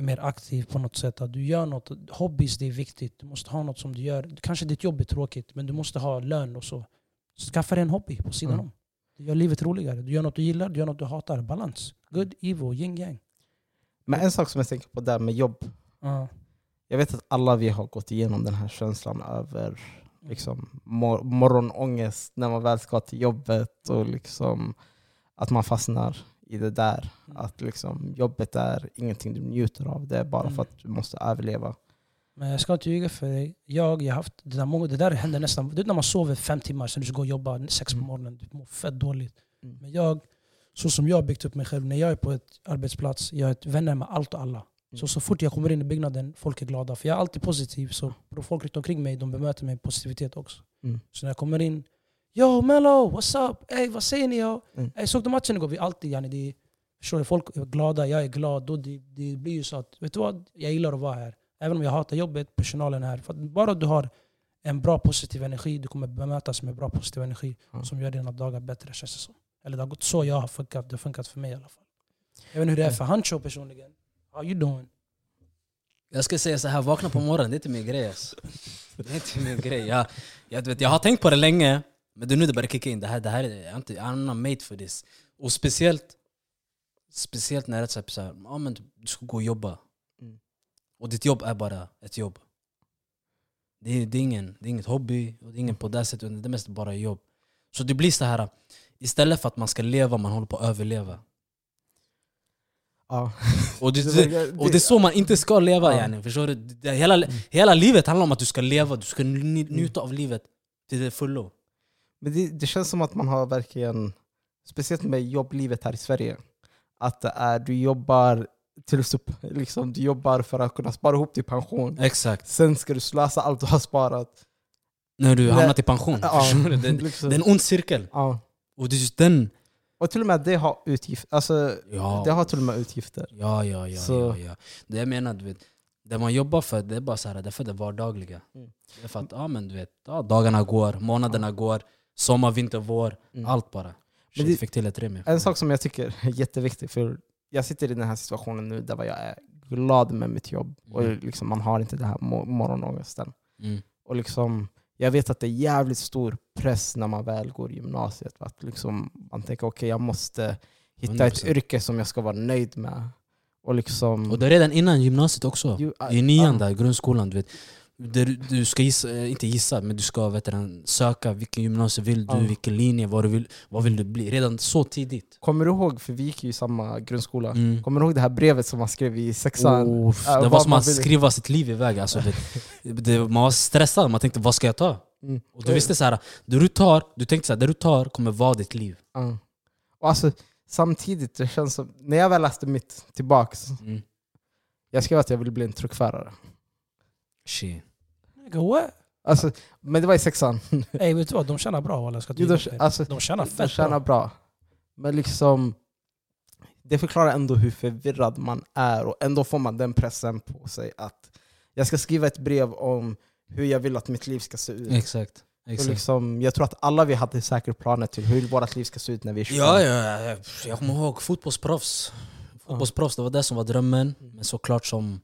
är mer aktiv på något sätt. Att du gör något. Hobbys det är viktigt. Du måste ha något som du gör. Kanske ditt jobb är tråkigt, men du måste ha lön och så. Skaffa dig en hobby på sidan Mm. om. Det gör livet roligare. Du gör något du gillar, du gör något du hatar. Balans. Good, evil, yin yang. Men en sak som jag tänker på där med jobb. Ja. Jag vet att alla vi har gått igenom den här känslan över Mm. liksom, mor- morgonångest när man väl ska till jobbet och liksom, att man fastnar i det där. Mm. Att liksom, jobbet är ingenting du njuter av, det är bara Mm. för att du måste överleva. Men jag ska inte ljuga för dig. Jag, jag har haft, det, där, många- det där händer nästan... Det är när man sover fem timmar, sen du ska gå och jobba sex på Mm. morgonen. Du mår fett dåligt. Mm. Men jag, så som jag har byggt upp mig själv, när jag är på ett arbetsplats, jag är vänner med allt och alla. Mm. Så så fort jag kommer in i byggnaden, folk är glada. För jag är alltid positiv, så folk runt omkring mig de bemöter mig med positivitet också. Mm. Så när jag kommer in, Yo Mello, what's up? Ey, vad säger ni? yo? Mm. Ey, såg du matchen igår? Vi alltid, yani, det, förstår du, folk är glada, jag är glad. Då det, det blir ju så att, vet du vad? Jag gillar att vara här. Även om jag hatar jobbet, personalen är här. För att bara du har en bra positiv energi, du kommer bemötas med bra positiv energi Ja. som gör dina dagar bättre känns det som. Eller det har gått så jag har funkat, det har funkat för mig i alla fall. Jag vet inte hur det är för Hancho personligen. How you doing? Jag ska säga så här, vakna på morgonen, det är inte min grej alltså. Det är inte min grej. Jag, jag, vet, jag har tänkt på det länge, men det är nu det börjar kicka in. Det här, det här är, inte, I'm not made for this. Och speciellt, speciellt när det är så här, ja, men du ska gå och jobba. Mm. Och ditt jobb är bara ett jobb. Det är, det är, ingen, det är inget hobby, och det är ingen på det sättet, det är mest bara jobb. Så det blir så här, istället för att man ska leva, man håller på att överleva. Ja. (laughs) Och det, det, och det är så man inte ska leva Ja. yani, förstår du? Hela, hela livet handlar om att du ska leva, du ska nj- njuta av livet till det fullo. Men det, det känns som att man har verkligen, speciellt med jobblivet här i Sverige, att det är, du jobbar tills du, liksom, du jobbar för att kunna spara ihop till pension. Exakt. Sen ska du slösa allt du har sparat. När du Nej. hamnar i pension. Ja? (laughs) Det, liksom. det är en ond cirkel. ja. Och det är just den... Och till och med det har utgifter. Alltså, Ja, det har till och med utgifter. ja, ja, ja, Så- ja, ja. Det jag menar, du vet, det man jobbar för, det är bara så här, det är för det vardagliga. Mm. Det är för att ja, men, du vet, ja, dagarna går, månaderna går, sommar, vinter, vår. Mm. Allt bara. Shit, det- fick till ett rim. En sak som jag tycker är jätteviktig, för jag sitter i den här situationen nu där jag är glad med mitt jobb och Mm. liksom man har inte den här mo- morgonångesten. Mm. Och liksom, jag vet att det är jävligt stor press när man väl går i gymnasiet. Att liksom, man tänker okej, jag måste hitta ett 100%. yrke som jag ska vara nöjd med. Och liksom... Och det är redan innan gymnasiet också. ju- I nian ja. där, grundskolan, du vet. Du, du ska gissa, eh, inte gissa, men du ska vet du, söka vilken gymnasie vill du, Ja. vilken linje, vad, du vill, vad vill du bli? Redan så tidigt. Kommer du ihåg, för vi gick ju i samma grundskola, Mm. kommer du ihåg det här brevet som man skrev i sexan? Oh, Ja, det var som att skriva sitt liv iväg. Alltså, det, (laughs) det, man var stressad, man tänkte vad ska jag ta? Mm. Och du visste så här, det du tar, du tänkte så här, det du tar kommer vara ditt liv. Ja. Och alltså, samtidigt, det känns som, när jag väl läste mitt tillbaks, Mm. jag skrev att jag ville bli en truckförare. Shit. What? Alltså, men det var i sexan. (laughs) Ey, vet du vad? De tjänar bra walla. jag ska Jo, de, alltså, De tjänar de fett tjänar bra. bra. Men liksom, det förklarar ändå hur förvirrad man är och ändå får man den pressen på sig att jag ska skriva ett brev om hur jag vill att mitt liv ska se ut. Exakt. Exakt. liksom, jag tror att alla vi hade säkert planer till hur vårt liv ska se ut när vi är 25. Ja, ja, ja, jag kommer ihåg fotbollsproffs. Fotbollsproffs, det var det som var drömmen. Mm. Men såklart som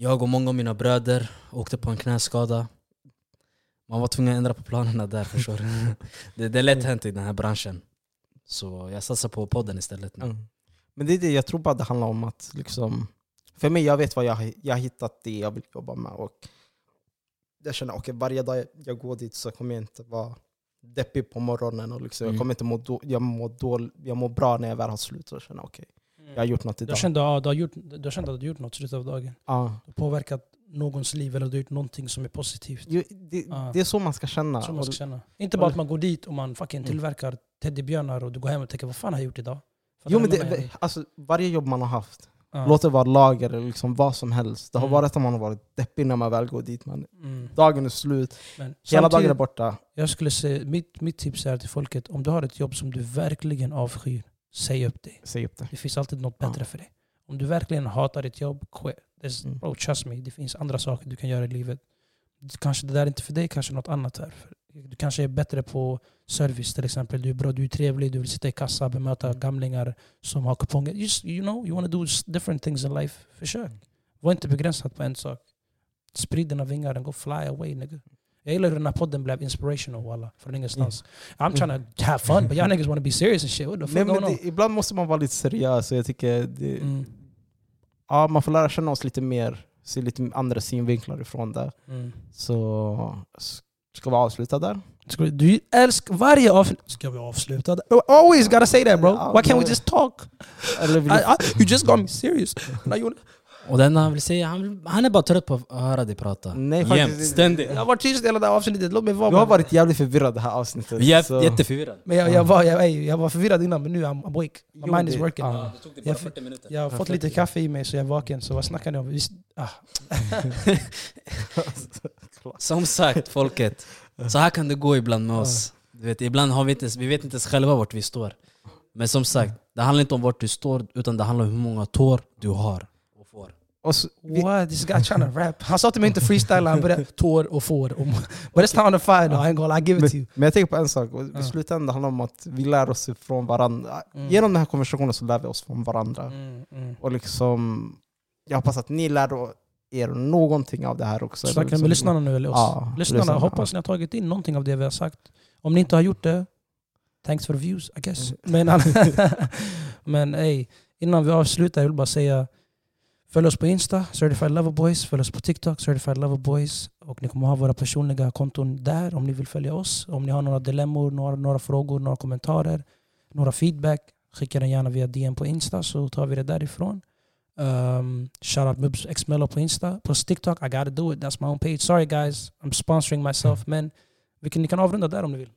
Jag och många av mina bröder åkte på en knäskada. Man var tvungen att ändra på planerna där (laughs) förstår du. Det, det är lätt hänt i den här branschen. Så jag satsar på podden istället nu. Mm. Men det är det, jag tror bara det handlar om att liksom, för mig, jag vet vad jag, jag har hittat det jag vill jobba med. Och jag känner att varje dag jag går dit så kommer jag inte vara deppig på morgonen. Och liksom, Mm. jag, kommer inte må då, jag, mår dål, jag mår bra när jag väl har slut och känner okej, jag har gjort något Du idag. kände, ja, du, har gjort, du känt att du har gjort något i slutet av dagen. Ja. Du har påverkat någons liv eller du har gjort någonting som är positivt. Jo, det, Ja. det är så man ska känna. Man ska känna. Inte bara att man går dit och man fucking Mm. tillverkar teddybjörnar och du går hem och tänker vad fan har jag gjort idag? Jo, du men det, alltså, varje jobb man har haft, Ja. låt det vara lager eller liksom vad som helst. Det har Mm. varit att man har varit deppig när man väl går dit. Man, Mm. dagen är slut, Men hela dagen är borta. jag skulle säga, mitt, mitt tips är till folket, om du har ett jobb som du verkligen avskyr, säg upp det. Säg upp det. Det finns alltid något Ja. bättre för dig. Om du verkligen hatar ditt jobb, quit. Mm. bro, trust me, det finns andra saker du kan göra i livet. Kanske det där är inte för dig, kanske något annat är. Du kanske är bättre på service till exempel. Du är bra, du är trevlig, du vill sitta i kassa, bemöta gamlingar som har kuponger. Just, you know, you want to do different things in life. Försök. Var inte begränsad på en sak. Sprid dina vingar and go fly away nigga. Jag gillar hur den här podden blev inspirational walla, från ingenstans. I'm trying to have fun, but y'all niggas want to be serious and shit. What the fuck Nej, men det, ibland måste man vara lite seriös. Jag tycker det, Mm, ja, man får lära känna oss lite mer, se lite andra synvinklar ifrån det. mm. Så ska vi avsluta där? Du älskar varje avsnitt. Ska vi avsluta? där? Always gotta say that bro. Why can't we just talk? I, I, you just got me serious. (laughs) Och den han vill säga, han, han är bara trött på att höra dig prata. Nej, Jämt, faktiskt- ständigt. jag har varit tyst hela det här avsnittet, låt mig vara du har varit jävligt förvirrad det här avsnittet. Vi är så- jätteförvirrade. Men jag, jag, var, jag, ey, jag var förvirrad innan men nu I'm awake. My Jo, mind is det- working. ja. det tog dig bara Jag- 40 minuter. Jag har fått lite kaffe i mig så jag är vaken. Så vad snackar ni om? Visst, ah. (laughs) Som sagt folket, så här kan det gå ibland med oss. Du vet, ibland har vi inte, vi vet inte ens själva vart vi står. Men som sagt, det handlar inte om vart du står, utan det handlar om hur många tår du har och så, vi, What? This guy (laughs) trying to rap. Han sa till mig inte freestyle, han började (laughs) tår och får. Och- But it's not on fire though, I ain't gonna I give it to you. men jag tänker på en sak, i slutändan handlar det om att vi lär oss från varandra. Mm. Genom den här konversationen så lär vi oss från varandra. Mm, mm. Och liksom, jag hoppas att ni lär er någonting av det här också. Snackar Liksom- med lyssnarna nu eller oss? Ja, lyssnarna, lyssnarna, hoppas ni har tagit in någonting av det vi har sagt. Om ni inte har gjort det, thanks for the views I guess. Men, (laughs) men ey, innan vi avslutar, jag vill bara säga Följ oss på Insta, Certified Lover Boys. Följ oss på TikTok, Certified Lover Boys. Och ni kommer ha våra personliga konton där om ni vill följa oss. Om ni har några dilemmor, några, några frågor, några kommentarer, några feedback. Skicka den gärna via DM på Insta så tar vi det därifrån. Um, shout out Mubs Xmello på Insta. På TikTok, I gotta do it. That's my own page. Sorry guys, I'm sponsoring myself. Men vi kan, ni kan avrunda där om ni vill.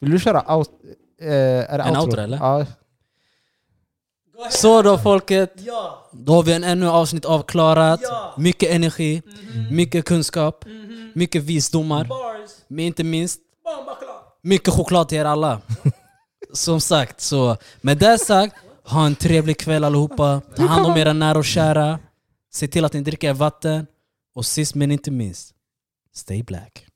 Vill du köra out, eh, är det En outro? outro, eller? Ja. Så då folket, Ja! då har vi en ännu avsnitt avklarat. Ja. Mycket energi, Mhm. mycket kunskap, Mhm. mycket visdomar. Bars! Men inte minst, mycket choklad till er alla. (laughs) Som sagt, så med det sagt, ha en trevlig kväll allihopa. Ta hand om era nära och kära. Se till att ni dricker vatten. Och sist men inte minst, stay black.